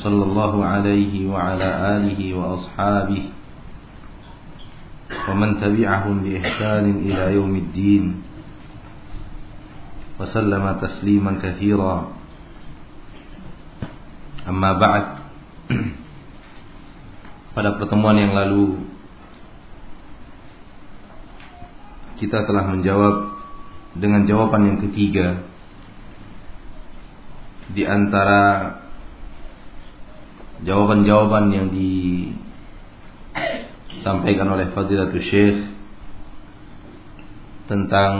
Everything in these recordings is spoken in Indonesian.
صلى الله عليه وعلى آله وأصحابه ومن تبعهم بإحسان إلى يوم الدين وسلم تسليما كثيرا أما بعد pada pertemuan yang lalu kita telah menjawab dengan jawaban yang ketiga di antara jawaban-jawaban yang disampaikan oleh Fadilatul Syekh tentang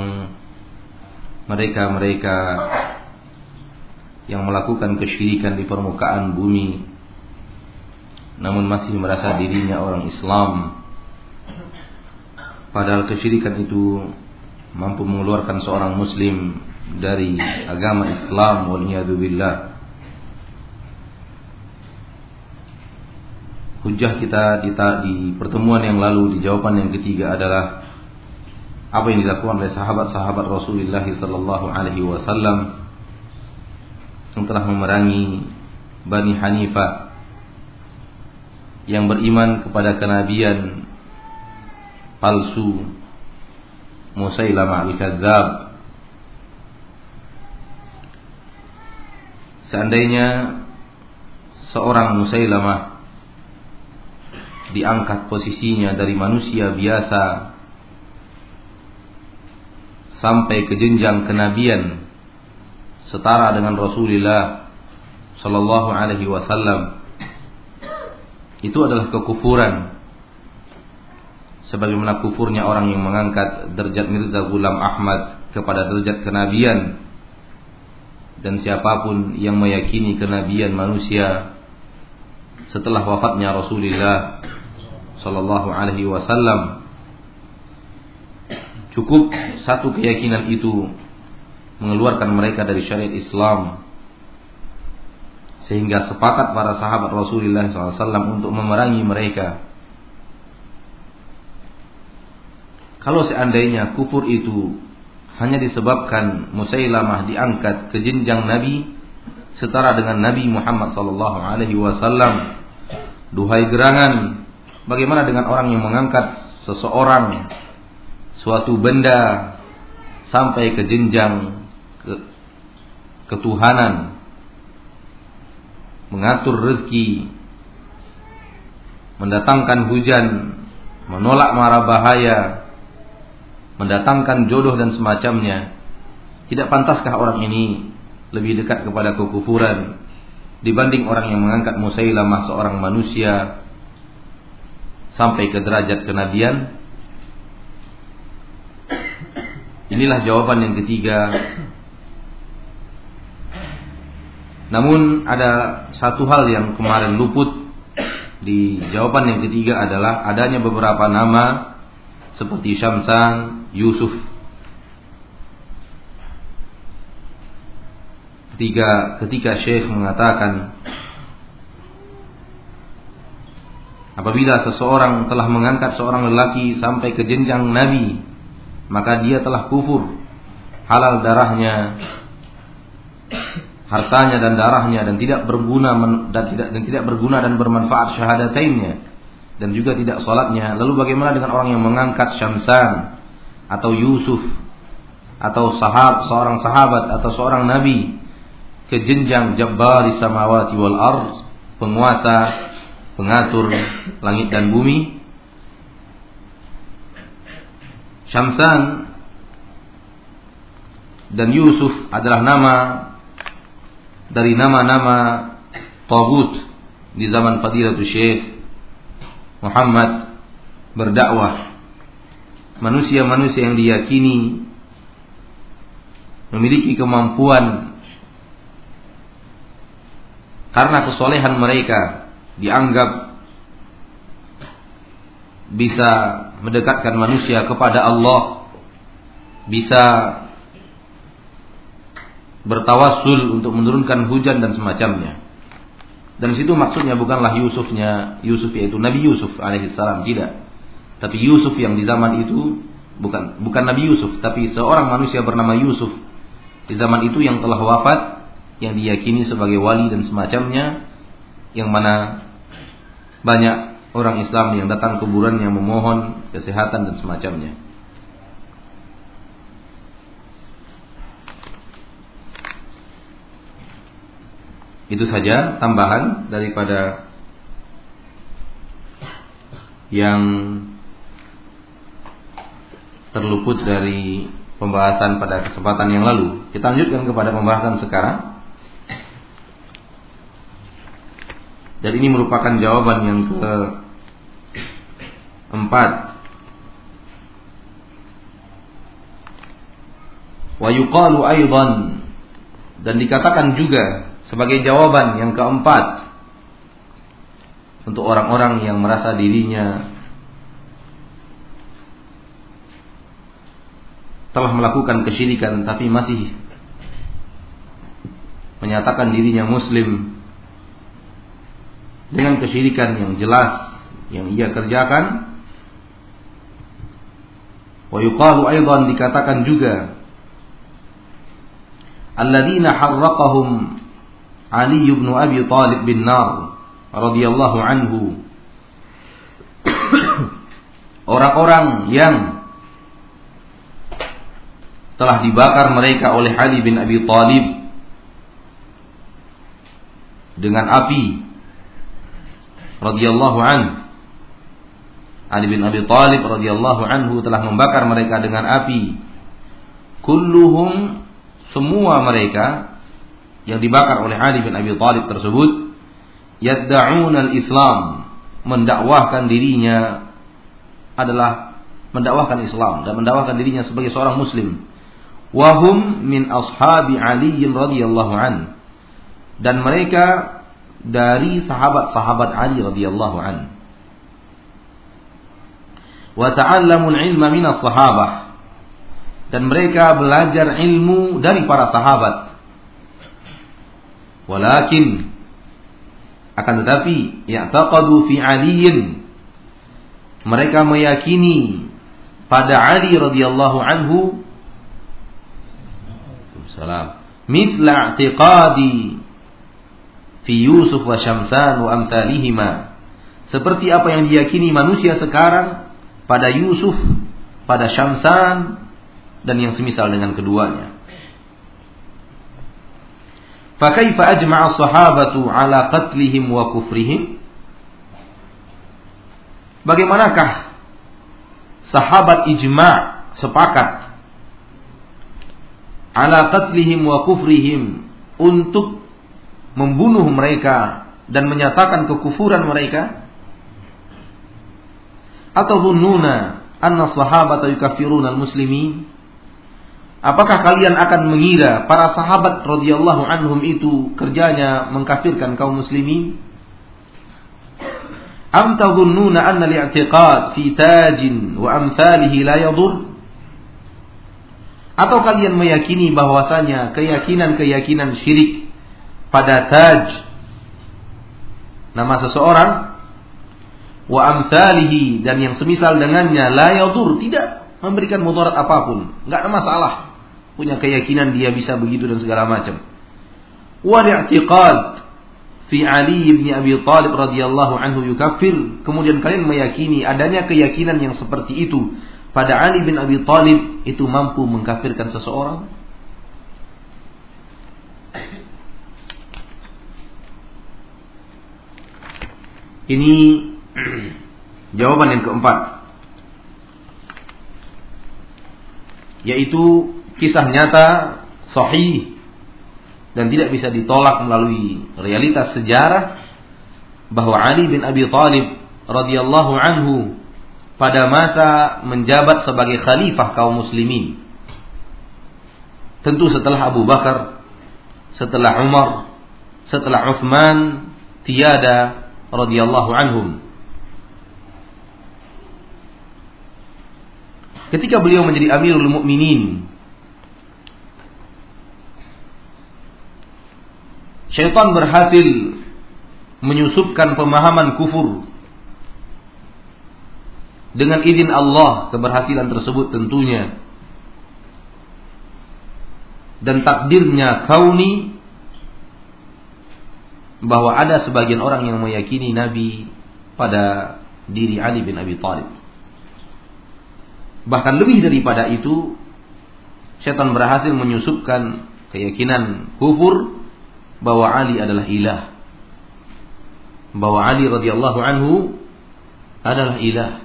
mereka-mereka yang melakukan kesyirikan di permukaan bumi namun masih merasa dirinya orang Islam. Padahal kesyirikan itu mampu mengeluarkan seorang muslim dari agama Islam wal billah Hujah kita di, di pertemuan yang lalu di jawaban yang ketiga adalah apa yang dilakukan oleh sahabat-sahabat Rasulullah sallallahu alaihi wasallam yang telah memerangi Bani Hanifah yang beriman kepada kenabian palsu Musailamah al-Kadzab Seandainya seorang Musailamah diangkat posisinya dari manusia biasa sampai ke jenjang kenabian setara dengan Rasulullah Shallallahu Alaihi Wasallam. Itu adalah kekufuran. Sebagaimana kufurnya orang yang mengangkat derajat Mirza Ghulam Ahmad kepada derajat kenabian. Dan siapa pun yang meyakini kenabian manusia setelah wafatnya Rasulullah Sallallahu Alaihi Wasallam cukup satu keyakinan itu mengeluarkan mereka dari syariat Islam sehingga sepakat para sahabat Rasulullah SAW untuk memerangi mereka. Kalau seandainya kufur itu hanya disebabkan Musailamah diangkat ke jenjang Nabi setara dengan Nabi Muhammad Wasallam, duhai gerangan Bagaimana dengan orang yang mengangkat seseorang suatu benda sampai ke jenjang ke, ketuhanan mengatur rezeki mendatangkan hujan menolak mara bahaya mendatangkan jodoh dan semacamnya tidak pantaskah orang ini lebih dekat kepada kekufuran dibanding orang yang mengangkat Musailamah seorang manusia sampai ke derajat kenabian Inilah jawaban yang ketiga. Namun ada satu hal yang kemarin luput Di jawaban yang ketiga adalah Adanya beberapa nama Seperti Syamsan, Yusuf. Ketika, ketika Syekh mengatakan Apabila seseorang telah mengangkat seorang lelaki sampai ke jenjang nabi, maka dia telah kufur. Halal darahnya, hartanya dan darahnya dan tidak berguna dan tidak dan tidak berguna dan bermanfaat syahadatainnya dan juga tidak salatnya. Lalu bagaimana dengan orang yang mengangkat Syamsan atau Yusuf atau sahab seorang sahabat atau seorang nabi ke jenjang Jabbar samawati wal ard, penguasa pengatur langit dan bumi. Syamsan dan Yusuf adalah nama dari nama-nama Tagut di zaman Fadilatul Syekh Muhammad berdakwah. Manusia-manusia yang diyakini memiliki kemampuan karena kesolehan mereka dianggap bisa mendekatkan manusia kepada Allah, bisa bertawassul untuk menurunkan hujan dan semacamnya. Dan situ maksudnya bukanlah Yusufnya Yusuf yaitu Nabi Yusuf alaihissalam tidak. Tapi Yusuf yang di zaman itu bukan bukan Nabi Yusuf, tapi seorang manusia bernama Yusuf di zaman itu yang telah wafat yang diyakini sebagai wali dan semacamnya yang mana banyak orang Islam yang datang kuburannya memohon kesehatan dan semacamnya. Itu saja tambahan daripada yang terluput dari pembahasan pada kesempatan yang lalu. Kita lanjutkan kepada pembahasan sekarang. Dan ini merupakan jawaban yang ke empat. Wa yuqalu aidan dan dikatakan juga sebagai jawaban yang keempat untuk orang-orang yang merasa dirinya telah melakukan kesyirikan tapi masih menyatakan dirinya muslim dengan kesyirikan yang jelas yang ia kerjakan. Wa yuqalu aidan dikatakan juga alladzina harraqahum Ali bin Abi Talib bin Nar radhiyallahu anhu. Orang-orang yang telah dibakar mereka oleh Ali bin Abi Talib dengan api radhiyallahu anhu Ali bin Abi Talib radhiyallahu anhu telah membakar mereka dengan api. Kulluhum semua mereka yang dibakar oleh Ali bin Abi Thalib tersebut yadda'un al-Islam mendakwahkan dirinya adalah mendakwahkan Islam dan mendakwahkan dirinya sebagai seorang muslim. Wahum min ashabi Ali radhiyallahu an. Dan mereka dari sahabat-sahabat Ali radhiyallahu an wa ta'allamu al-ilma min as-sahabah. Dan mereka belajar ilmu dari para sahabat. Walakin akan tetapi ya'taqadu fi aliyin. Mereka meyakini pada Ali radhiyallahu anhu. Salam mithla fi Yusuf wa Syamsan wa amsalihima seperti apa yang diyakini manusia sekarang pada Yusuf pada Syamsan dan yang semisal dengan keduanya Fakaifa ajma'a sahabatu ala qatlihim wa kufrihim? Bagaimanakah sahabat ijma' sepakat ala qatlihim wa kufrihim untuk membunuh mereka dan menyatakan kekufuran mereka? Atau dhunnuna anna sahabata yukaffiruna al-muslimin? Apakah kalian akan mengira para sahabat radhiyallahu anhum itu kerjanya mengkafirkan kaum muslimin? Am tadhunnuna anna al-i'tiqad fi tajin wa amsalihi la yadur? Atau kalian meyakini bahwasanya keyakinan-keyakinan syirik pada taj nama seseorang wa amsalihi dan yang semisal dengannya la yadur tidak memberikan mudarat apa pun, enggak ada masalah punya keyakinan dia bisa begitu dan segala macam. Wal i'tiqad fi Ali bin Abi Thalib radhiyallahu anhu yukaffir. Kemudian kalian meyakini adanya keyakinan yang seperti itu pada Ali bin Abi Thalib itu mampu mengkafirkan seseorang? Ini jawaban yang keempat. Yaitu kisah nyata sahih dan tidak bisa ditolak melalui realitas sejarah bahwa Ali bin Abi Thalib radhiyallahu anhu pada masa menjabat sebagai khalifah kaum muslimin tentu setelah Abu Bakar setelah Umar setelah Uthman tiada radhiyallahu anhum. Ketika beliau menjadi Amirul Mukminin syaitan berhasil menyusupkan pemahaman kufur dengan izin Allah keberhasilan tersebut tentunya. Dan takdirnya kauni bahwa ada sebagian orang yang meyakini Nabi pada diri Ali bin Abi Thalib. Bahkan lebih daripada itu, setan berhasil menyusupkan keyakinan kufur bahwa Ali adalah ilah. Bahwa Ali radhiyallahu anhu adalah ilah.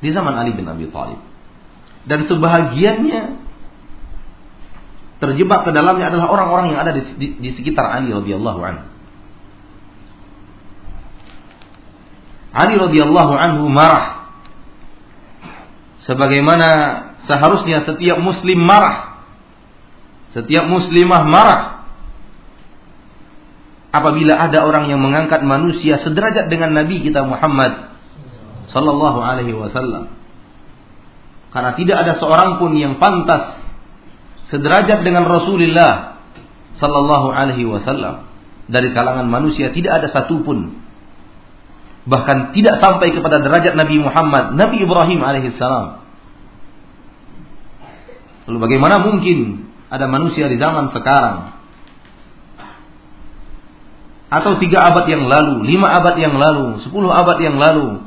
Di zaman Ali bin Abi Thalib. Dan sebahagiannya terjebak ke dalamnya adalah orang-orang yang ada di, di, di sekitar Ali radhiyallahu anhu. Ali radhiyallahu anhu marah sebagaimana seharusnya setiap muslim marah. Setiap muslimah marah apabila ada orang yang mengangkat manusia sederajat dengan Nabi kita Muhammad sallallahu alaihi wasallam. Karena tidak ada seorang pun yang pantas sederajat dengan Rasulullah sallallahu alaihi wasallam. Dari kalangan manusia tidak ada satupun bahkan tidak sampai kepada derajat Nabi Muhammad Nabi Ibrahim alaihissalam lalu bagaimana mungkin ada manusia di zaman sekarang? Atau tiga abad yang lalu, lima abad yang lalu, sepuluh abad yang lalu,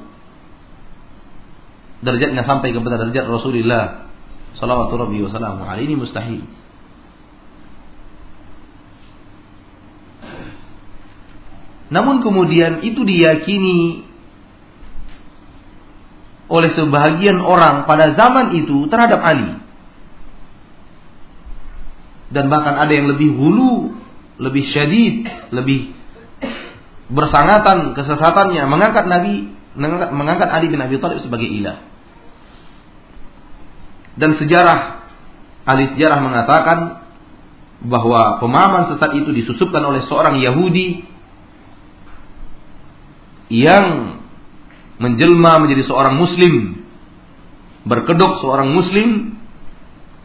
derajatnya sampai kepada derajat Rasulullah Salawatu Rabbi wa salamu ini mustahil. Namun kemudian itu diyakini oleh sebahagian orang pada zaman itu terhadap Ali. Dan bahkan ada yang lebih hulu, lebih syadid, lebih bersangatan kesesatannya mengangkat Nabi mengangkat, mengangkat Ali bin Abi Thalib sebagai ilah. Dan sejarah ahli sejarah mengatakan bahwa pemahaman sesat itu disusupkan oleh seorang Yahudi yang menjelma menjadi seorang muslim berkedok seorang muslim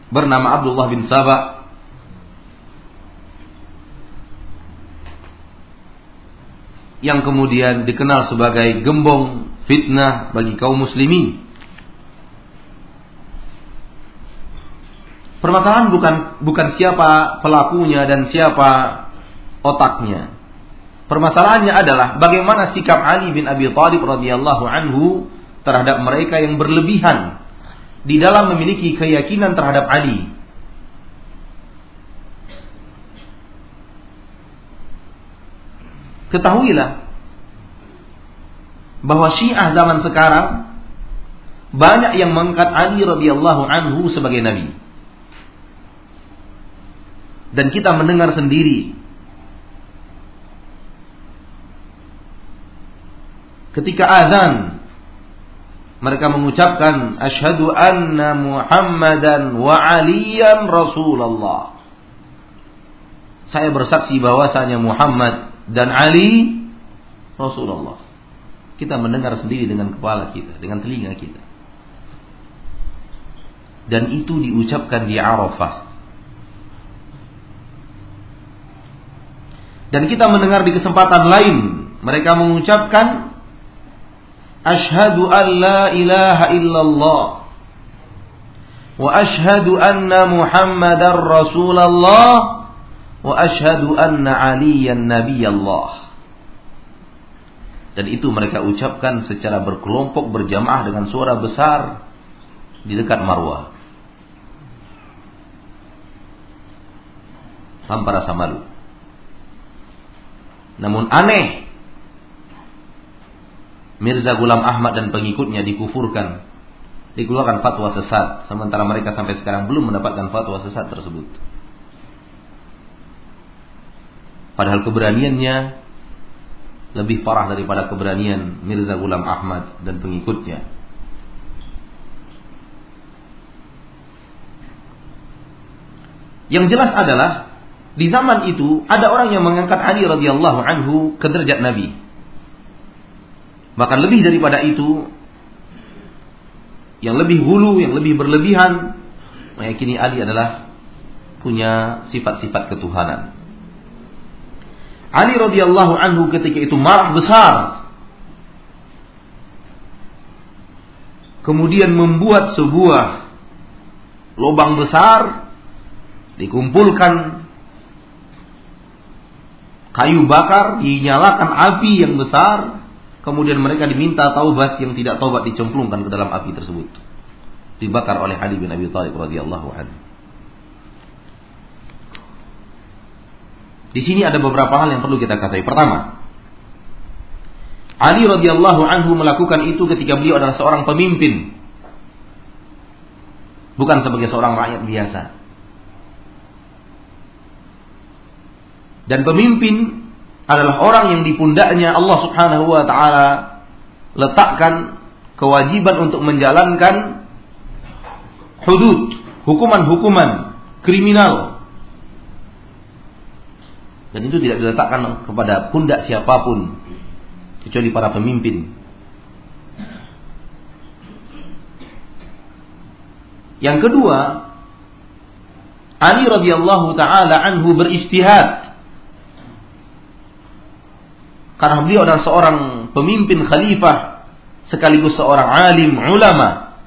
bernama Abdullah bin Sabah. Yang kemudian dikenal sebagai gembong fitnah bagi kaum muslimin Permasalahan bukan bukan siapa pelakunya dan siapa otaknya. Permasalahannya adalah bagaimana sikap Ali bin Abi Thalib radhiyallahu anhu terhadap mereka yang berlebihan di dalam memiliki keyakinan terhadap Ali. Ketahuilah bahwa Syiah zaman sekarang banyak yang mengangkat Ali radhiyallahu anhu sebagai nabi dan kita mendengar sendiri ketika azan mereka mengucapkan asyhadu anna Muhammadan wa aliyan Rasulullah. Saya bersaksi bahwasanya Muhammad dan Ali Rasulullah. Kita mendengar sendiri dengan kepala kita, dengan telinga kita. Dan itu diucapkan di Arafah. Dan kita mendengar di kesempatan lain mereka mengucapkan Ashhadu an la ilaha illallah wa ashhadu anna Muhammadar Rasulullah wa ashhadu anna Aliyan Nabiyallah. Dan itu mereka ucapkan secara berkelompok berjamaah dengan suara besar di dekat Marwah. Rasa malu. Namun aneh Mirza Gulam Ahmad dan pengikutnya dikufurkan dikeluarkan fatwa sesat sementara mereka sampai sekarang belum mendapatkan fatwa sesat tersebut. Padahal keberaniannya lebih parah daripada keberanian Mirza Gulam Ahmad dan pengikutnya. Yang jelas adalah di zaman itu ada orang yang mengangkat Ali radhiyallahu anhu ke derajat Nabi. Bahkan lebih daripada itu, yang lebih hulu, yang lebih berlebihan meyakini Ali adalah punya sifat-sifat ketuhanan. Ali radhiyallahu anhu ketika itu marah besar. Kemudian membuat sebuah lubang besar dikumpulkan kayu bakar, dinyalakan api yang besar, kemudian mereka diminta taubat yang tidak taubat dicemplungkan ke dalam api tersebut. Dibakar oleh Ali bin Abi Thalib radhiyallahu anhu. Di sini ada beberapa hal yang perlu kita ketahui. Pertama, Ali radhiyallahu anhu melakukan itu ketika beliau adalah seorang pemimpin, bukan sebagai seorang rakyat biasa. Dan pemimpin adalah orang yang di pundaknya Allah Subhanahu wa taala letakkan kewajiban untuk menjalankan hudud, hukuman-hukuman kriminal. Dan itu tidak diletakkan kepada pundak siapa pun kecuali para pemimpin. Yang kedua, Ali radhiyallahu taala anhu beristihad karena beliau adalah seorang pemimpin khalifah sekaligus seorang alim ulama.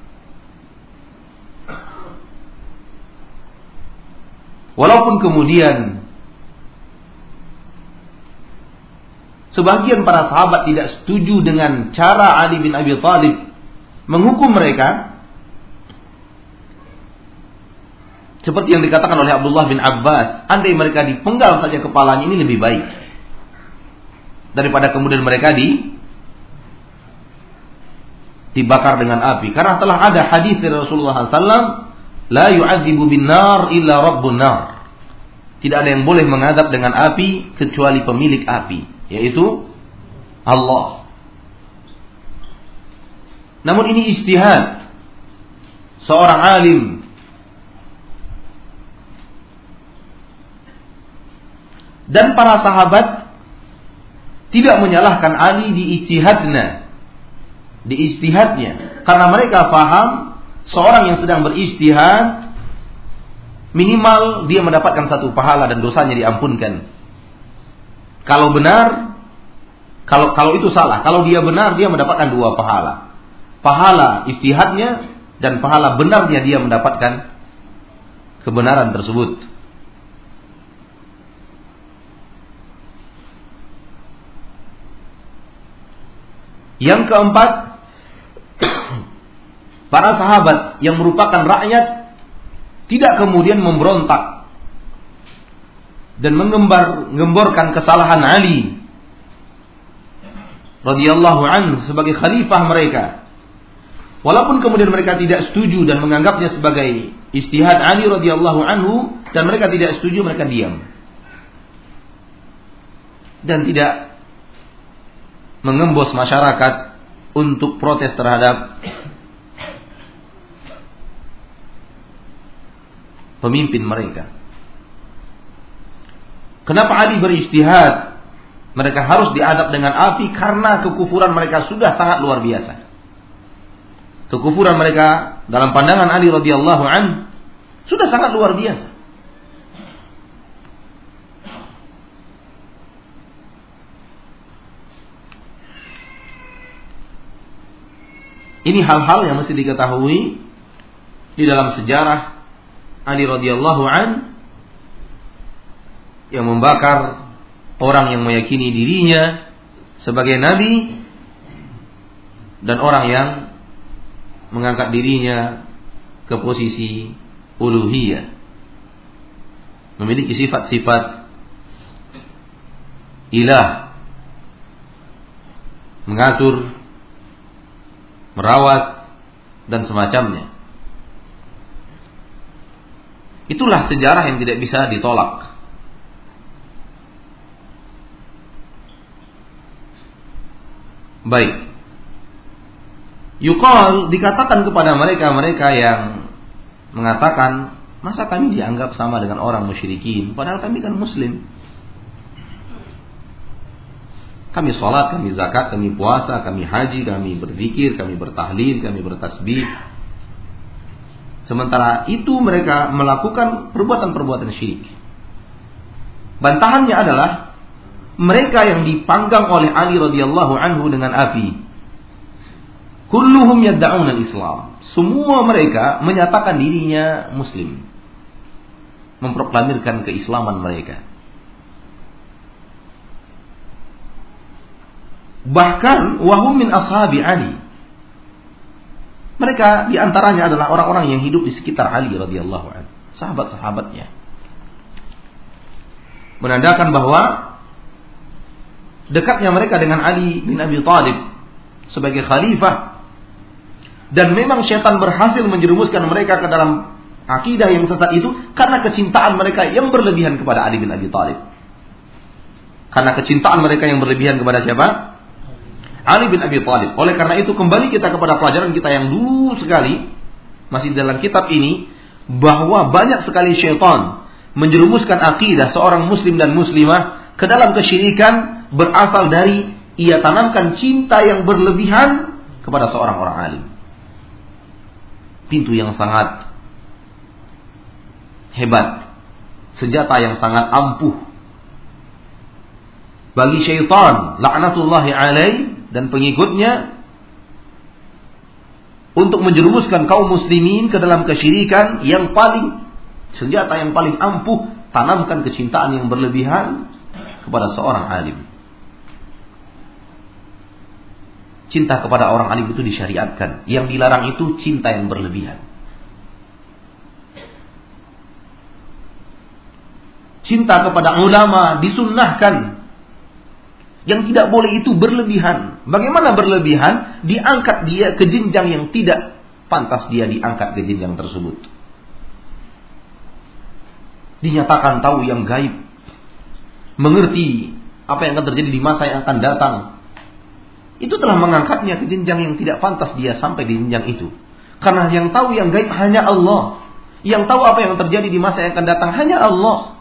Walaupun kemudian sebagian para sahabat tidak setuju dengan cara Ali bin Abi Thalib menghukum mereka seperti yang dikatakan oleh Abdullah bin Abbas, andai mereka dipenggal saja kepalanya ini lebih baik daripada kemudian mereka di dibakar dengan api. Karena telah ada hadis dari Rasulullah SAW la yu'adzibu bin nar illa rabbun tidak ada yang boleh mengadab dengan api kecuali pemilik api yaitu Allah. Namun ini istihad seorang alim dan para sahabat tidak menyalahkan Ali di istihadnya, di istihadnya, karena mereka paham seorang yang sedang beristihad minimal dia mendapatkan satu pahala dan dosanya diampunkan. Kalau benar, kalau kalau itu salah, kalau dia benar dia mendapatkan dua pahala. Pahala istihadnya dan pahala benarnya dia mendapatkan kebenaran tersebut. Yang keempat, para sahabat yang merupakan rakyat tidak kemudian memberontak dan mengembar mengemborkan kesalahan Ali radhiyallahu anhu sebagai khalifah mereka. Walaupun kemudian mereka tidak setuju dan menganggapnya sebagai istihad Ali radhiyallahu anhu dan mereka tidak setuju mereka diam. Dan tidak mengembos masyarakat untuk protes terhadap pemimpin mereka. Kenapa Ali beristihad? Mereka harus diadab dengan api karena kekufuran mereka sudah sangat luar biasa. Kekufuran mereka dalam pandangan Ali radhiyallahu an sudah sangat luar biasa. Ini hal-hal yang mesti diketahui di dalam sejarah Ali radhiyallahu an yang membakar orang yang meyakini dirinya sebagai nabi dan orang yang mengangkat dirinya ke posisi uluhiyah. Memiliki sifat-sifat ilah mengatur merawat, dan semacamnya. Itulah sejarah yang tidak bisa ditolak. Baik. Yukol dikatakan kepada mereka-mereka yang mengatakan, masa kami dianggap sama dengan orang musyrikin, padahal kami kan muslim. Kami sholat, kami zakat, kami puasa, kami haji, kami berzikir, kami bertahlil, kami bertasbih. Sementara itu mereka melakukan perbuatan-perbuatan syirik. Bantahannya adalah mereka yang dipanggang oleh Ali radhiyallahu anhu dengan api. Kulluhum yadda'un al-Islam. Semua mereka menyatakan dirinya muslim. Memproklamirkan keislaman mereka. Bahkan wahum min ashabi Ali. Mereka di antaranya adalah orang-orang yang hidup di sekitar Ali radhiyallahu anhu, sahabat-sahabatnya. Menandakan bahwa dekatnya mereka dengan Ali bin Abi Thalib sebagai khalifah dan memang syaitan berhasil menjerumuskan mereka ke dalam akidah yang sesat itu karena kecintaan mereka yang berlebihan kepada Ali bin Abi Thalib. Karena kecintaan mereka yang berlebihan kepada siapa? Ali bin Abi Thalib. Oleh karena itu kembali kita kepada pelajaran kita yang dulu sekali masih dalam kitab ini bahwa banyak sekali syaitan menjerumuskan akidah seorang muslim dan muslimah ke dalam kesyirikan berasal dari ia tanamkan cinta yang berlebihan kepada seorang orang alim. Pintu yang sangat hebat, senjata yang sangat ampuh bagi syaitan laknatullahi alaih dan pengikutnya untuk menjerumuskan kaum muslimin ke dalam kesyirikan yang paling senjata yang paling ampuh tanamkan kecintaan yang berlebihan kepada seorang alim. Cinta kepada orang alim itu disyariatkan. Yang dilarang itu cinta yang berlebihan. Cinta kepada ulama disunnahkan yang tidak boleh itu berlebihan. Bagaimana berlebihan? Diangkat dia ke jenjang yang tidak pantas dia diangkat ke jenjang tersebut. Dinyatakan tahu yang gaib. Mengerti apa yang akan terjadi di masa yang akan datang. Itu telah mengangkatnya ke jenjang yang tidak pantas dia sampai di jenjang itu. Karena yang tahu yang gaib hanya Allah. Yang tahu apa yang terjadi di masa yang akan datang hanya Allah.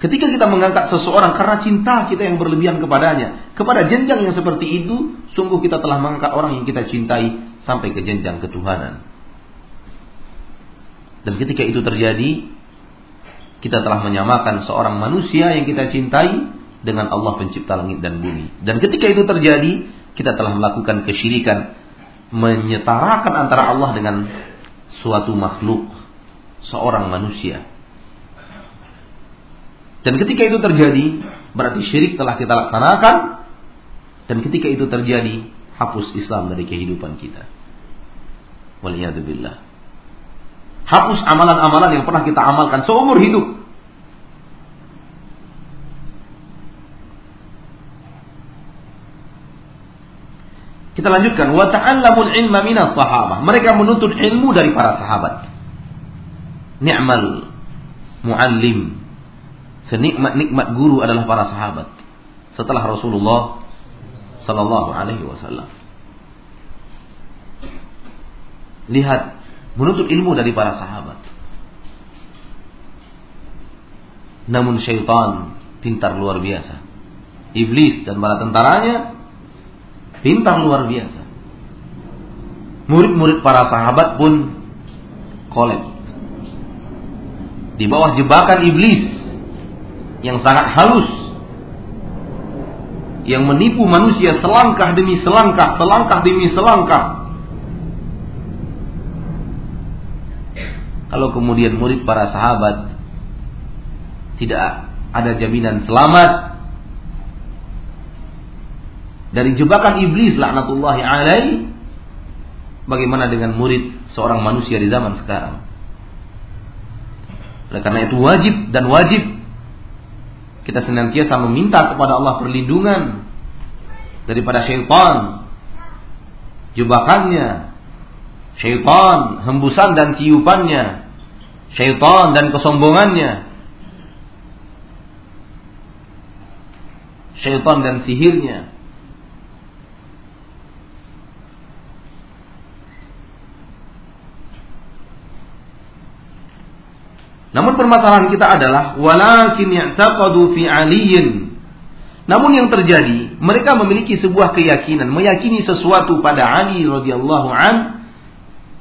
Ketika kita mengangkat seseorang karena cinta kita yang berlebihan kepadanya, kepada jenjang yang seperti itu, sungguh kita telah mengangkat orang yang kita cintai sampai ke jenjang ketuhanan. Dan ketika itu terjadi, kita telah menyamakan seorang manusia yang kita cintai dengan Allah pencipta langit dan bumi. Dan ketika itu terjadi, kita telah melakukan kesyirikan, menyetarakan antara Allah dengan suatu makhluk, seorang manusia. Dan ketika itu terjadi, berarti syirik telah kita laksanakan. Dan ketika itu terjadi, hapus Islam dari kehidupan kita. Waliyahdubillah. Hapus amalan-amalan yang pernah kita amalkan seumur hidup. Kita lanjutkan. Wa ta'allamul ilma minas sahabah. Mereka menuntut ilmu dari para sahabat. Ni'mal muallim senikmat-nikmat guru adalah para sahabat setelah Rasulullah sallallahu alaihi wasallam. Lihat menuntut ilmu dari para sahabat. Namun syaitan pintar luar biasa. Iblis dan para tentaranya pintar luar biasa. Murid-murid para sahabat pun kolep. Di bawah jebakan iblis yang sangat halus yang menipu manusia selangkah demi selangkah, selangkah demi selangkah. Kalau kemudian murid para sahabat tidak ada jaminan selamat dari jebakan iblis laknatullahi alaih, bagaimana dengan murid seorang manusia di zaman sekarang? Oleh karena itu wajib dan wajib kita senantiasa meminta kepada Allah perlindungan daripada syaitan, jebakannya, syaitan, hembusan dan tiupannya, syaitan dan kesombongannya, syaitan dan sihirnya. Namun permasalahan kita adalah walakin ya'taqadu fi aliyin. Namun yang terjadi, mereka memiliki sebuah keyakinan, meyakini sesuatu pada Ali radhiyallahu an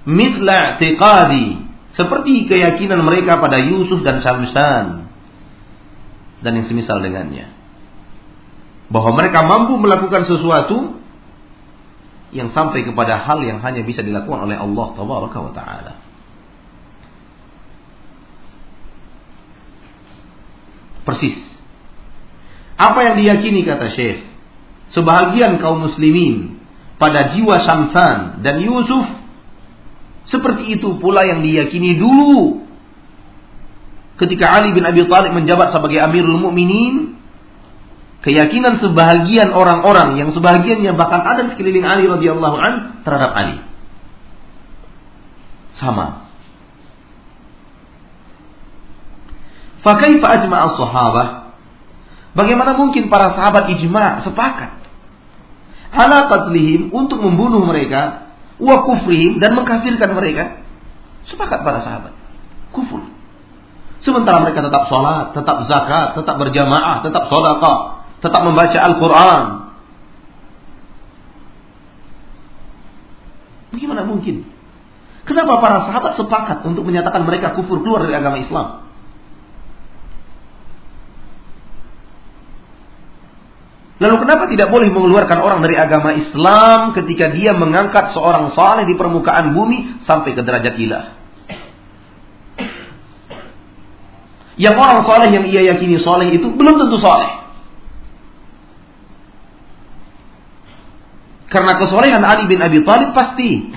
mitla i'tiqadi seperti keyakinan mereka pada Yusuf dan Syamsan dan yang semisal dengannya. Bahwa mereka mampu melakukan sesuatu yang sampai kepada hal yang hanya bisa dilakukan oleh Allah taala. Persis. Apa yang diyakini kata Syekh, sebahagian kaum muslimin pada jiwa Syamsan dan Yusuf seperti itu pula yang diyakini dulu. Ketika Ali bin Abi Thalib menjabat sebagai Amirul Mukminin keyakinan sebahagian orang-orang yang sebahagiannya bahkan ada di sekeliling Ali radhiyallahu an terhadap Ali. Sama Fakaifa ajma'a sahabah Bagaimana mungkin para sahabat ijma' sepakat ala qatlihim untuk membunuh mereka wa kufrihim dan mengkafirkan mereka? Sepakat para sahabat. Kufur. Sementara mereka tetap sholat, tetap zakat, tetap berjamaah, tetap sodakah, tetap membaca Al-Quran. Bagaimana mungkin? Kenapa para sahabat sepakat untuk menyatakan mereka kufur keluar dari agama Islam? Lalu kenapa tidak boleh mengeluarkan orang dari agama Islam ketika dia mengangkat seorang saleh di permukaan bumi sampai ke derajat ilah? Yang orang soleh yang ia yakini soleh itu belum tentu soleh. Karena kesolehan Ali bin Abi Thalib pasti.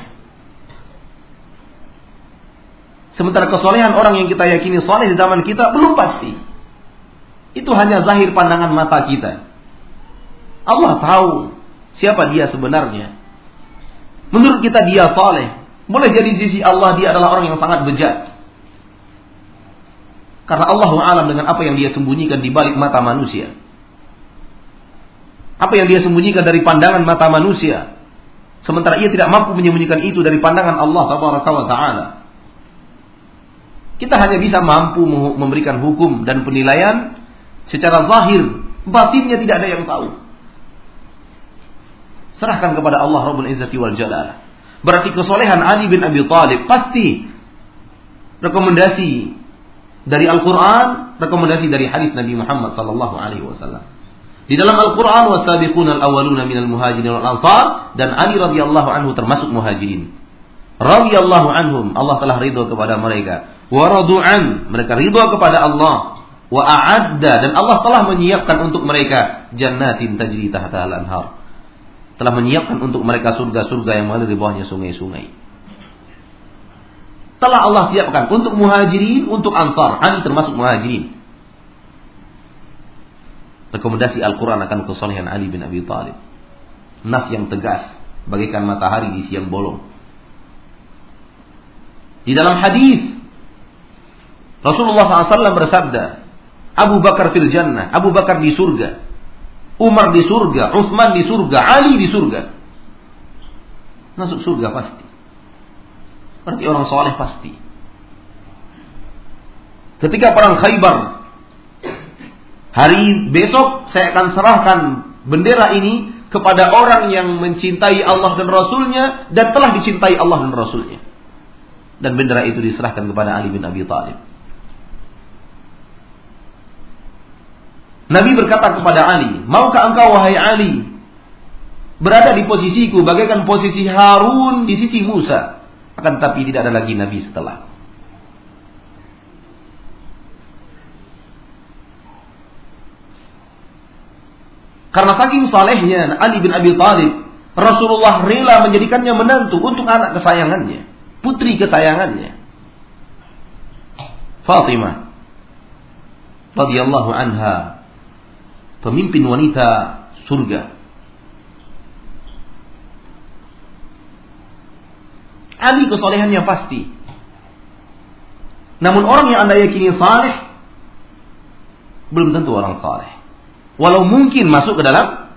Sementara kesolehan orang yang kita yakini soleh di zaman kita belum pasti. Itu hanya zahir pandangan mata kita. Allah tahu siapa dia sebenarnya. Menurut kita dia soleh. Boleh jadi di sisi Allah dia adalah orang yang sangat bejat. Karena Allah alam dengan apa yang dia sembunyikan di balik mata manusia. Apa yang dia sembunyikan dari pandangan mata manusia. Sementara ia tidak mampu menyembunyikan itu dari pandangan Allah Taala. Kita hanya bisa mampu memberikan hukum dan penilaian secara zahir, batinnya tidak ada yang tahu. Serahkan kepada Allah Rabbul Izzati wal Jalal. Berarti kesolehan Ali bin Abi Thalib pasti rekomendasi dari Al-Quran, rekomendasi dari hadis Nabi Muhammad Sallallahu Alaihi Wasallam. Di dalam Al-Quran, wasabiqun al-awwaluna minal muhajirin wal ansar dan Ali radhiyallahu anhu termasuk muhajirin. Radhiyallahu anhum, Allah telah ridho kepada mereka. Wa radu'an, mereka ridho kepada Allah. Wa a'adda dan Allah telah menyiapkan untuk mereka jannatin tajri tahta al-anhar. Telah menyiapkan untuk mereka surga-surga yang mengalir di bawahnya sungai-sungai telah Allah siapkan untuk muhajirin, untuk ansar. Ali termasuk muhajirin. Rekomendasi Al-Quran akan kesolehan Ali bin Abi Thalib. Nas yang tegas, bagaikan matahari di siang bolong. Di dalam hadis Rasulullah SAW bersabda, Abu Bakar fil jannah, Abu Bakar di surga, Umar di surga, Utsman di surga, Ali di surga. Masuk surga pasti. Berarti orang soleh pasti. Ketika perang Khaybar, hari besok saya akan serahkan bendera ini kepada orang yang mencintai Allah dan Rasulnya dan telah dicintai Allah dan Rasulnya. Dan bendera itu diserahkan kepada Ali bin Abi Thalib. Nabi berkata kepada Ali, maukah engkau wahai Ali berada di posisiku bagaikan posisi Harun di sisi Musa? Akan tapi tidak ada lagi nabi setelah. Karena saking salehnya Ali bin Abi Thalib, Rasulullah rela menjadikannya menantu untuk anak kesayangannya, putri kesayangannya. Fatimah radhiyallahu anha pemimpin wanita surga Ali kesolehannya pasti. Namun orang yang anda yakini saleh belum tentu orang saleh. Walau mungkin masuk ke dalam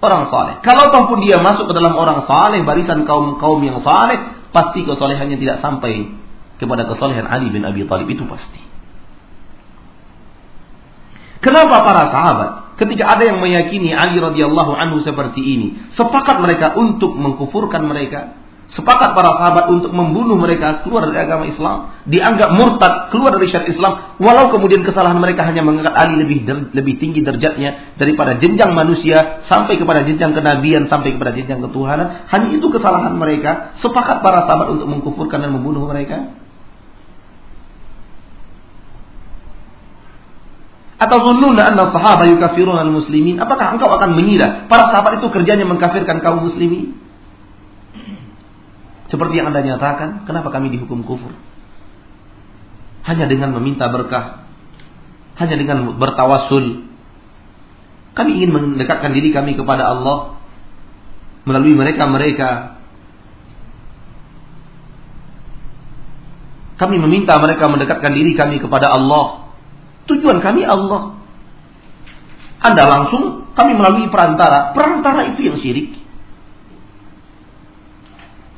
orang saleh. Kalau ataupun dia masuk ke dalam orang saleh, barisan kaum kaum yang saleh, pasti kesolehannya tidak sampai kepada kesolehan Ali bin Abi Thalib itu pasti. Kenapa para sahabat ketika ada yang meyakini Ali radhiyallahu anhu seperti ini, sepakat mereka untuk mengkufurkan mereka? Sepakat para sahabat untuk membunuh mereka keluar dari agama Islam, dianggap murtad keluar dari syariat Islam, walau kemudian kesalahan mereka hanya mengangkat Ali lebih lebih tinggi derajatnya daripada jenjang manusia sampai kepada jenjang kenabian sampai kepada jenjang ketuhanan, hanya itu kesalahan mereka. Sepakat para sahabat untuk mengkufurkan dan membunuh mereka. Atau anna sahaba yukafiruna al-muslimin? Apakah engkau akan mengira para sahabat itu kerjanya mengkafirkan kaum muslimin? Seperti yang Anda nyatakan, kenapa kami dihukum kufur? Hanya dengan meminta berkah, hanya dengan bertawasul. Kami ingin mendekatkan diri kami kepada Allah melalui mereka-mereka. Kami meminta mereka mendekatkan diri kami kepada Allah. Tujuan kami Allah. Anda langsung, kami melalui perantara. Perantara itu yang syirik.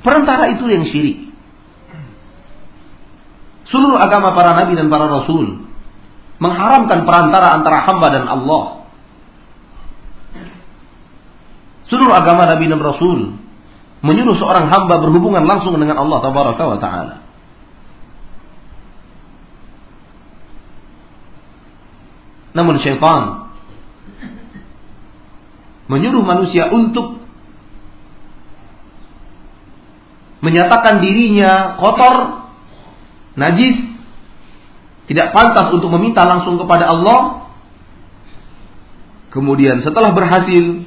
Perantara itu yang syirik. Seluruh agama para nabi dan para rasul mengharamkan perantara antara hamba dan Allah. Seluruh agama nabi dan rasul menyuruh seorang hamba berhubungan langsung dengan Allah taala. Namun syaitan menyuruh manusia untuk menyatakan dirinya kotor, najis, tidak pantas untuk meminta langsung kepada Allah. Kemudian setelah berhasil,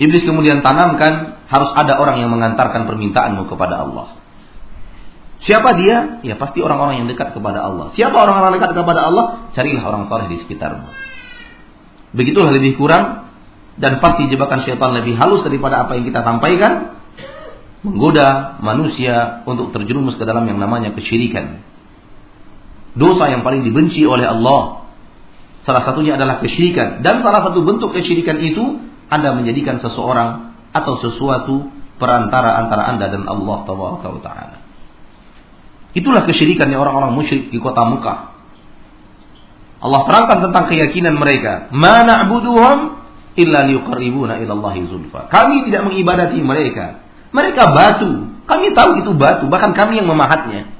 iblis kemudian tanamkan harus ada orang yang mengantarkan permintaanmu kepada Allah. Siapa dia? Ya pasti orang-orang yang dekat kepada Allah. Siapa orang-orang dekat kepada Allah? Carilah orang soleh di sekitarmu. Begitulah lebih kurang dan pasti jebakan syaitan lebih halus daripada apa yang kita sampaikan menggoda manusia untuk terjerumus ke dalam yang namanya kesyirikan. Dosa yang paling dibenci oleh Allah. Salah satunya adalah kesyirikan. Dan salah satu bentuk kesyirikan itu Anda menjadikan seseorang atau sesuatu perantara antara Anda dan Allah Taala. Itulah kesyirikan yang orang-orang musyrik di kota Mekah. Allah terangkan tentang keyakinan mereka. Mana na'buduhum illa liyuqarribuna ila zulfa. Kami tidak mengibadati mereka mereka batu. Kami tahu itu batu, bahkan kami yang memahatnya.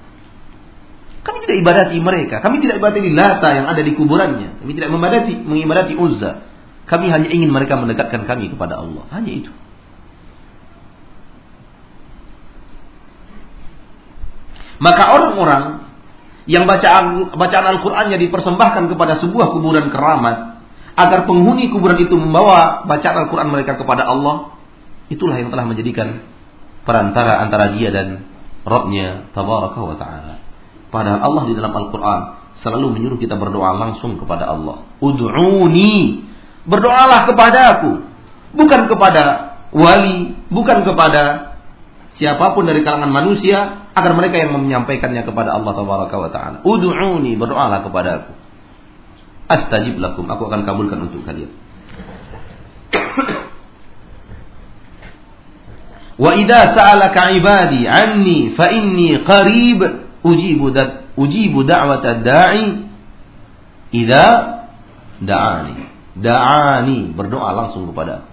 Kami tidak ibadati mereka. Kami tidak ibadati Lata yang ada di kuburannya. Kami tidak mengibadati, mengibadati Uzza. Kami hanya ingin mereka mendekatkan kami kepada Allah. Hanya itu. Maka orang-orang yang bacaan bacaan Al-Qur'annya dipersembahkan kepada sebuah kuburan keramat agar penghuni kuburan itu membawa bacaan Al-Qur'an mereka kepada Allah, itulah yang telah menjadikan perantara antara dia dan Rabbnya tabaraka wa ta'ala. Padahal Allah di dalam Al-Quran selalu menyuruh kita berdoa langsung kepada Allah. Ud'uni. Berdoalah kepada aku. Bukan kepada wali, bukan kepada siapa pun dari kalangan manusia agar mereka yang menyampaikannya kepada Allah tabaraka wa ta'ala. Ud'uni, berdoalah kepada aku. Astajib lakum, aku akan kabulkan untuk kalian. Wa idza sa'alaka ibadi anni fa inni qarib ujibu da ujibu da'wata da'i idza da'ani. Da'ani berdoa langsung kepada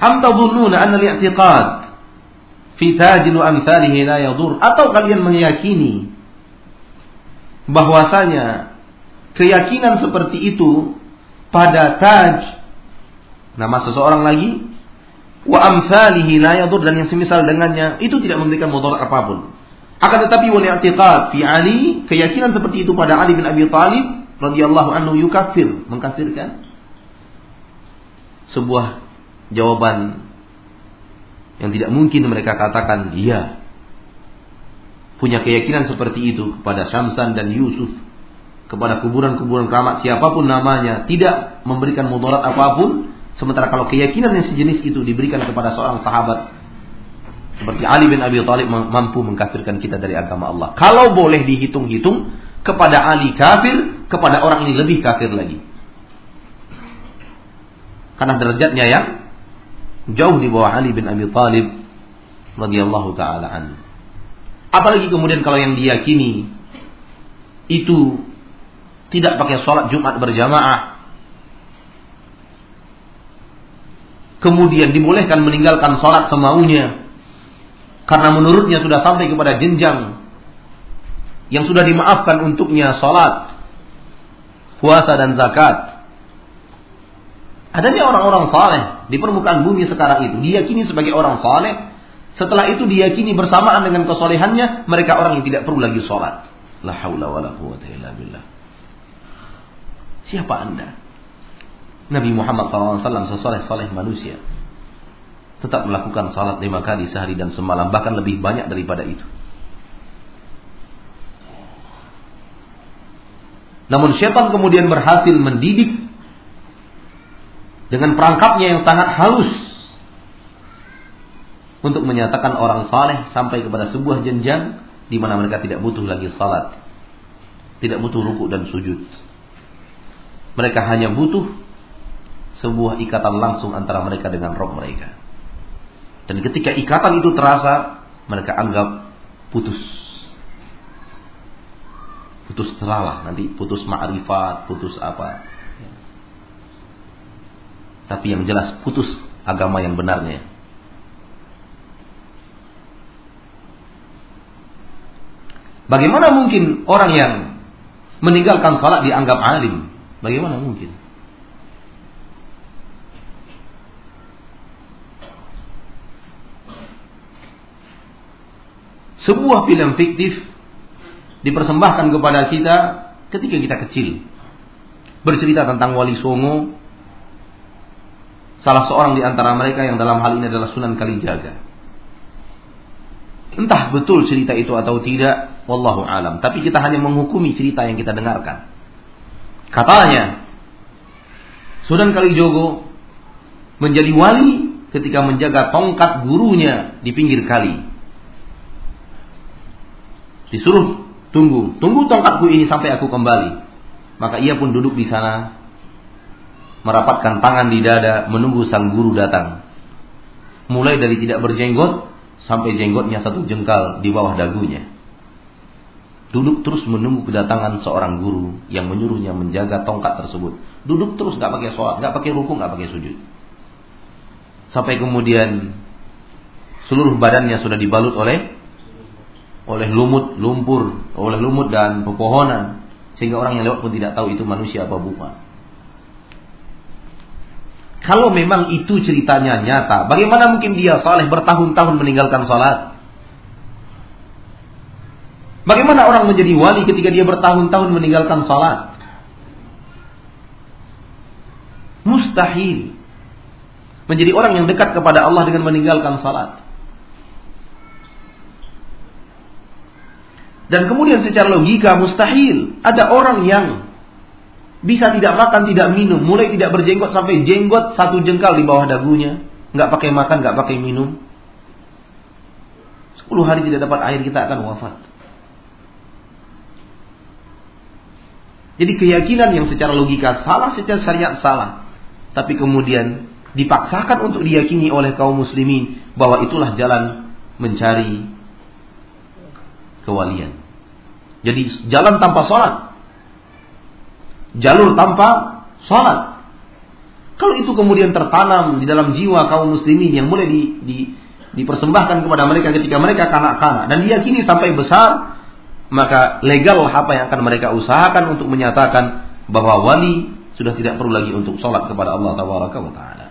Am tadhunnuna anna al-i'tiqad fi amthalihi la yadur atau kalian meyakini bahwasanya keyakinan seperti itu pada taj nama seseorang lagi wa amsalihi la dan yang semisal dengannya itu tidak memberikan mudarat apa pun. Akan tetapi wal i'tiqad fi Ali keyakinan seperti itu pada Ali bin Abi Thalib radhiyallahu anhu yukafir mengkafirkan sebuah jawaban yang tidak mungkin mereka katakan iya punya keyakinan seperti itu kepada Syamsan dan Yusuf, kepada kuburan-kuburan keramat siapa pun namanya, tidak memberikan mudarat apa pun, sementara kalau keyakinan yang sejenis itu diberikan kepada seorang sahabat seperti Ali bin Abi Thalib mampu mengkafirkan kita dari agama Allah. Kalau boleh dihitung-hitung kepada Ali kafir, kepada orang ini lebih kafir lagi. Karena derajatnya yang jauh di bawah Ali bin Abi Thalib radhiyallahu taala anhu. Apalagi kemudian kalau yang diyakini itu Tidak pakai sholat Jumat berjamaah. Kemudian dibolehkan meninggalkan sholat semaunya. Karena menurutnya sudah sampai kepada jenjang yang sudah dimaafkan untuknya sholat, puasa dan zakat. Adanya orang-orang saleh di permukaan bumi sekarang itu diyakini sebagai orang saleh. Setelah itu diyakini bersamaan dengan kesolehannya mereka orang yang tidak perlu lagi sholat. La haula wa la quwata illa billah. Siapa anda? Nabi Muhammad SAW sesoleh-soleh manusia. Tetap melakukan salat lima kali sehari dan semalam. Bahkan lebih banyak daripada itu. Namun syaitan kemudian berhasil mendidik dengan perangkapnya yang sangat halus untuk menyatakan orang saleh sampai kepada sebuah jenjang di mana mereka tidak butuh lagi salat, tidak butuh ruku dan sujud. Mereka hanya butuh sebuah ikatan langsung antara mereka dengan roh mereka. Dan ketika ikatan itu terasa, mereka anggap putus. Putus telalah, nanti putus ma'rifat, putus apa. Tapi yang jelas putus agama yang benarnya. Bagaimana mungkin orang yang meninggalkan salat dianggap alim? Bagaimana mungkin? Sebuah film fiktif dipersembahkan kepada kita ketika kita kecil. Bercerita tentang Wali Songo, salah seorang di antara mereka yang dalam hal ini adalah Sunan Kalijaga. Entah betul cerita itu atau tidak, wallahu alam. Tapi kita hanya menghukumi cerita yang kita dengarkan. Katanya, Sunan Kalijogo menjadi wali ketika menjaga tongkat gurunya di pinggir kali. Disuruh tunggu, tunggu tongkatku ini sampai aku kembali. Maka ia pun duduk di sana merapatkan tangan di dada menunggu sang guru datang. Mulai dari tidak berjenggot sampai jenggotnya satu jengkal di bawah dagunya. Duduk terus menunggu kedatangan seorang guru yang menyuruhnya menjaga tongkat tersebut. Duduk terus nggak pakai sholat, nggak pakai rukuk, nggak pakai sujud. Sampai kemudian seluruh badannya sudah dibalut oleh oleh lumut, lumpur, oleh lumut dan pepohonan sehingga orang yang lewat pun tidak tahu itu manusia apa bukan. Kalau memang itu ceritanya nyata, bagaimana mungkin dia saleh bertahun-tahun meninggalkan salat? Bagaimana orang menjadi wali ketika dia bertahun-tahun meninggalkan salat? Mustahil. Menjadi orang yang dekat kepada Allah dengan meninggalkan salat. Dan kemudian secara logika mustahil ada orang yang bisa tidak makan, tidak minum, mulai tidak berjenggot sampai jenggot satu jengkal di bawah dagunya, nggak pakai makan, nggak pakai minum. Sepuluh hari tidak dapat air kita akan wafat. Jadi keyakinan yang secara logika salah, secara syariat salah. Tapi kemudian dipaksakan untuk diyakini oleh kaum muslimin bahwa itulah jalan mencari kewalian. Jadi jalan tanpa sholat jalur tanpa sholat. Kalau itu kemudian tertanam di dalam jiwa kaum muslimin yang mulai di, di, dipersembahkan kepada mereka ketika mereka kanak-kanak dan diyakini sampai besar, maka legal apa yang akan mereka usahakan untuk menyatakan bahwa wali sudah tidak perlu lagi untuk sholat kepada Allah Taala.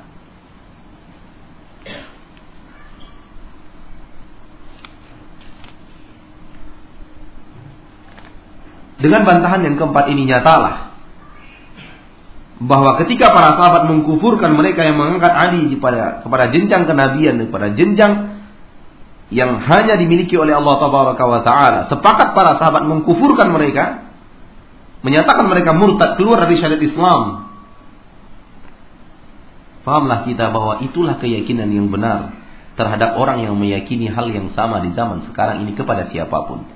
Dengan bantahan yang keempat ini nyatalah bahwa ketika para sahabat mengkufurkan mereka yang mengangkat Ali kepada kepada jenjang kenabian kepada jenjang yang hanya dimiliki oleh Allah taala sepakat para sahabat mengkufurkan mereka menyatakan mereka murtad keluar dari syariat Islam Fahamlah kita bahwa itulah keyakinan yang benar terhadap orang yang meyakini hal yang sama di zaman sekarang ini kepada siapa pun.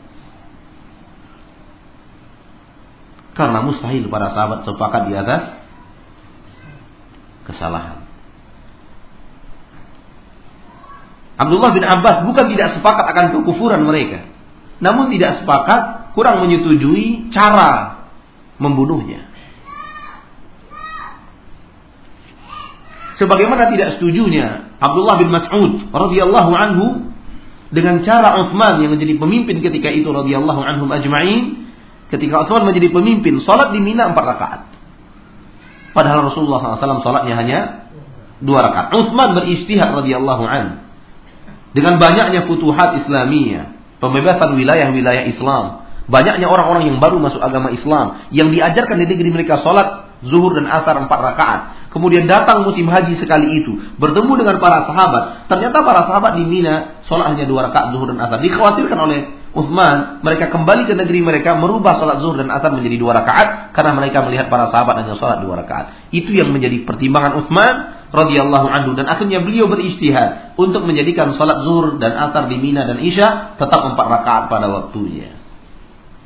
Karena mustahil para sahabat sepakat di atas kesalahan. Abdullah bin Abbas bukan tidak sepakat akan kekufuran mereka. Namun tidak sepakat, kurang menyetujui cara membunuhnya. Sebagaimana tidak setujunya Abdullah bin Mas'ud radhiyallahu anhu dengan cara Utsman yang menjadi pemimpin ketika itu radhiyallahu anhum ajma'in ketika Utsman menjadi pemimpin salat di Mina empat rakaat. Padahal Rasulullah SAW salatnya hanya dua rakaat. Utsman beristihad radhiyallahu an dengan banyaknya futuhat Islamiyah, pembebasan wilayah-wilayah Islam, banyaknya orang-orang yang baru masuk agama Islam yang diajarkan di negeri mereka salat zuhur dan asar empat rakaat. Kemudian datang musim haji sekali itu, bertemu dengan para sahabat. Ternyata para sahabat di Mina sholat hanya dua rakaat zuhur dan asar. Dikhawatirkan oleh Uthman, mereka kembali ke negeri mereka merubah sholat zuhur dan asar menjadi dua rakaat karena mereka melihat para sahabat hanya sholat dua rakaat. Itu yang menjadi pertimbangan Uthman radhiyallahu anhu dan akhirnya beliau beristihad untuk menjadikan sholat zuhur dan asar di Mina dan Isya tetap empat rakaat pada waktunya.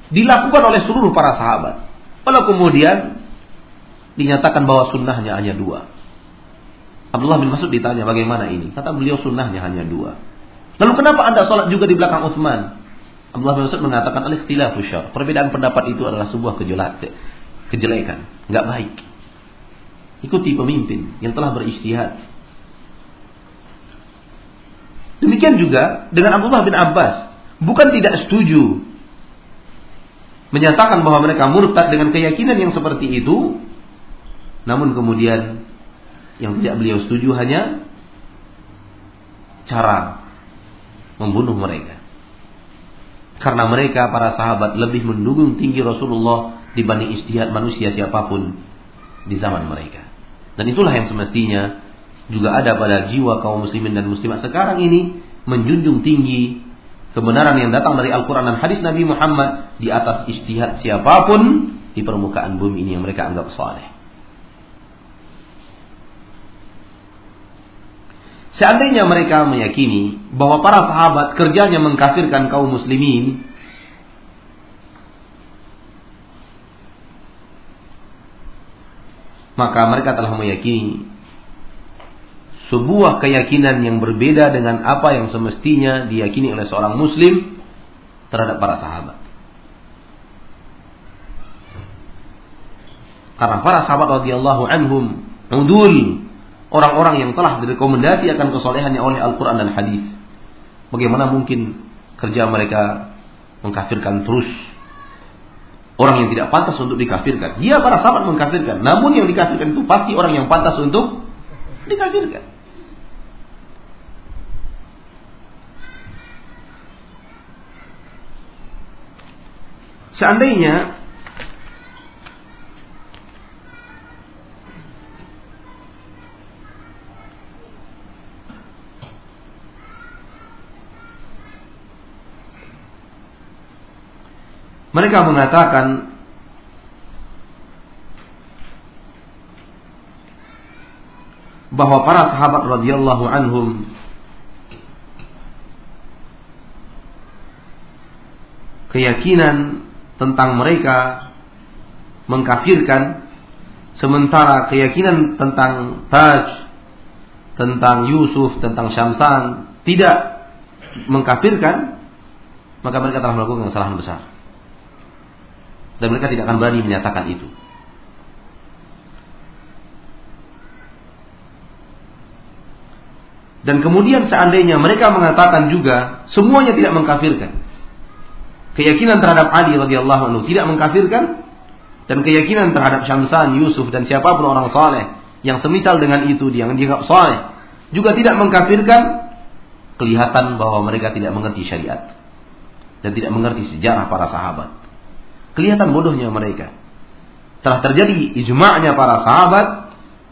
Dilakukan oleh seluruh para sahabat. Lalu kemudian dinyatakan bahwa sunnahnya hanya dua. Abdullah bin Mas'ud ditanya bagaimana ini? Kata beliau sunnahnya hanya dua. Lalu kenapa anda sholat juga di belakang Utsman? Abdullah bin Mas'ud mengatakan alih ikhtilafu syar. Perbedaan pendapat itu adalah sebuah kejelekan, nggak baik. Ikuti pemimpin yang telah beristihad. Demikian juga dengan Abdullah bin Abbas, bukan tidak setuju menyatakan bahwa mereka murtad dengan keyakinan yang seperti itu, namun kemudian yang tidak beliau setuju hanya cara membunuh mereka. Karena mereka para sahabat lebih mendukung tinggi Rasulullah dibanding istihad manusia siapa pun di zaman mereka. Dan itulah yang semestinya juga ada pada jiwa kaum muslimin dan muslimat sekarang ini menjunjung tinggi kebenaran yang datang dari Al-Quran dan hadis Nabi Muhammad di atas istihad siapa pun di permukaan bumi ini yang mereka anggap saleh. Seandainya mereka meyakini bahwa para sahabat kerjanya mengkafirkan kaum muslimin, maka mereka telah meyakini sebuah keyakinan yang berbeda dengan apa yang semestinya diyakini oleh seorang muslim terhadap para sahabat. Karena para sahabat radhiyallahu anhum udul orang-orang yang telah direkomendasi akan kesolehannya oleh Al-Quran dan Hadis. Bagaimana mungkin kerja mereka mengkafirkan terus orang yang tidak pantas untuk dikafirkan. Dia para sahabat mengkafirkan, namun yang dikafirkan itu pasti orang yang pantas untuk dikafirkan. Seandainya Mereka mengatakan bahwa para sahabat radhiyallahu anhum keyakinan tentang mereka mengkafirkan sementara keyakinan tentang Taj tentang Yusuf tentang Syamsan tidak mengkafirkan maka mereka telah melakukan kesalahan besar dan mereka tidak akan berani menyatakan itu. Dan kemudian seandainya mereka mengatakan juga semuanya tidak mengkafirkan. Keyakinan terhadap Ali radhiyallahu anhu tidak mengkafirkan dan keyakinan terhadap Syamsan, Yusuf dan siapa pun orang saleh yang semisal dengan itu yang dianggap saleh juga tidak mengkafirkan kelihatan bahwa mereka tidak mengerti syariat dan tidak mengerti sejarah para sahabat. Kelihatan bodohnya mereka. Telah terjadi ijma'nya para sahabat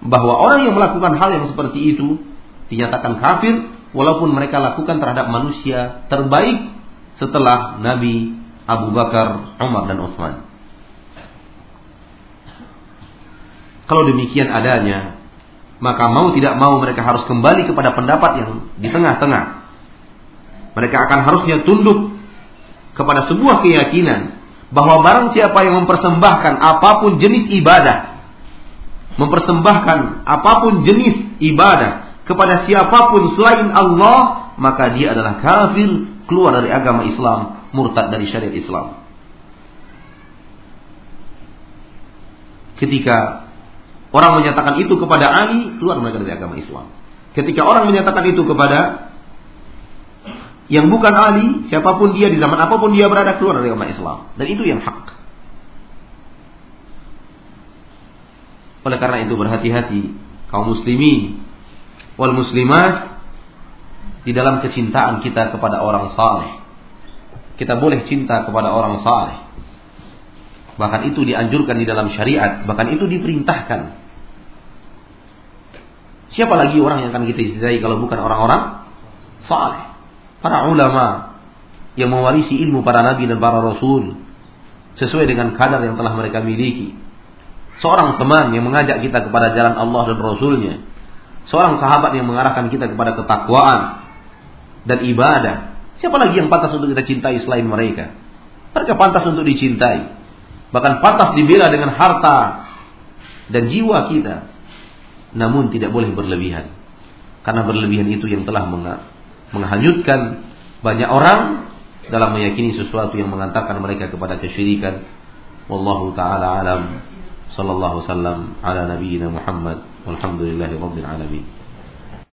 bahwa orang yang melakukan hal yang seperti itu dinyatakan kafir walaupun mereka lakukan terhadap manusia terbaik setelah Nabi Abu Bakar, Umar dan Utsman. Kalau demikian adanya, maka mau tidak mau mereka harus kembali kepada pendapat yang di tengah-tengah. Mereka akan harusnya tunduk kepada sebuah keyakinan bahwa barang siapa yang mempersembahkan apa pun jenis ibadah, mempersembahkan apa pun jenis ibadah kepada siapa pun selain Allah, maka dia adalah kafir, keluar dari agama Islam, murtad dari syariat Islam. Ketika orang menyatakan itu kepada Ali, keluar mereka dari agama Islam. Ketika orang menyatakan itu kepada yang bukan Ali, siapa pun dia di zaman apa pun dia berada keluar dari agama Islam. Dan itu yang hak. Oleh karena itu berhati-hati kaum muslimin wal muslimat di dalam kecintaan kita kepada orang saleh. Kita boleh cinta kepada orang saleh. Bahkan itu dianjurkan di dalam syariat, bahkan itu diperintahkan. Siapa lagi orang yang akan kita cintai kalau bukan orang-orang saleh? Para ulama yang mewarisi ilmu para nabi dan para rasul sesuai dengan kadar yang telah mereka miliki. Seorang teman yang mengajak kita kepada jalan Allah dan Rasulnya. Seorang sahabat yang mengarahkan kita kepada ketakwaan dan ibadah. Siapa lagi yang pantas untuk kita cintai selain mereka? Mereka pantas untuk dicintai. Bahkan pantas dibela dengan harta dan jiwa kita. Namun tidak boleh berlebihan. Karena berlebihan itu yang telah menghanyutkan banyak orang dalam meyakini sesuatu yang mengantarkan mereka kepada kesyirikan. Wallahu taala alam. Sallallahu wasallam ala nabiyyina Muhammad walhamdulillahi rabbil alamin.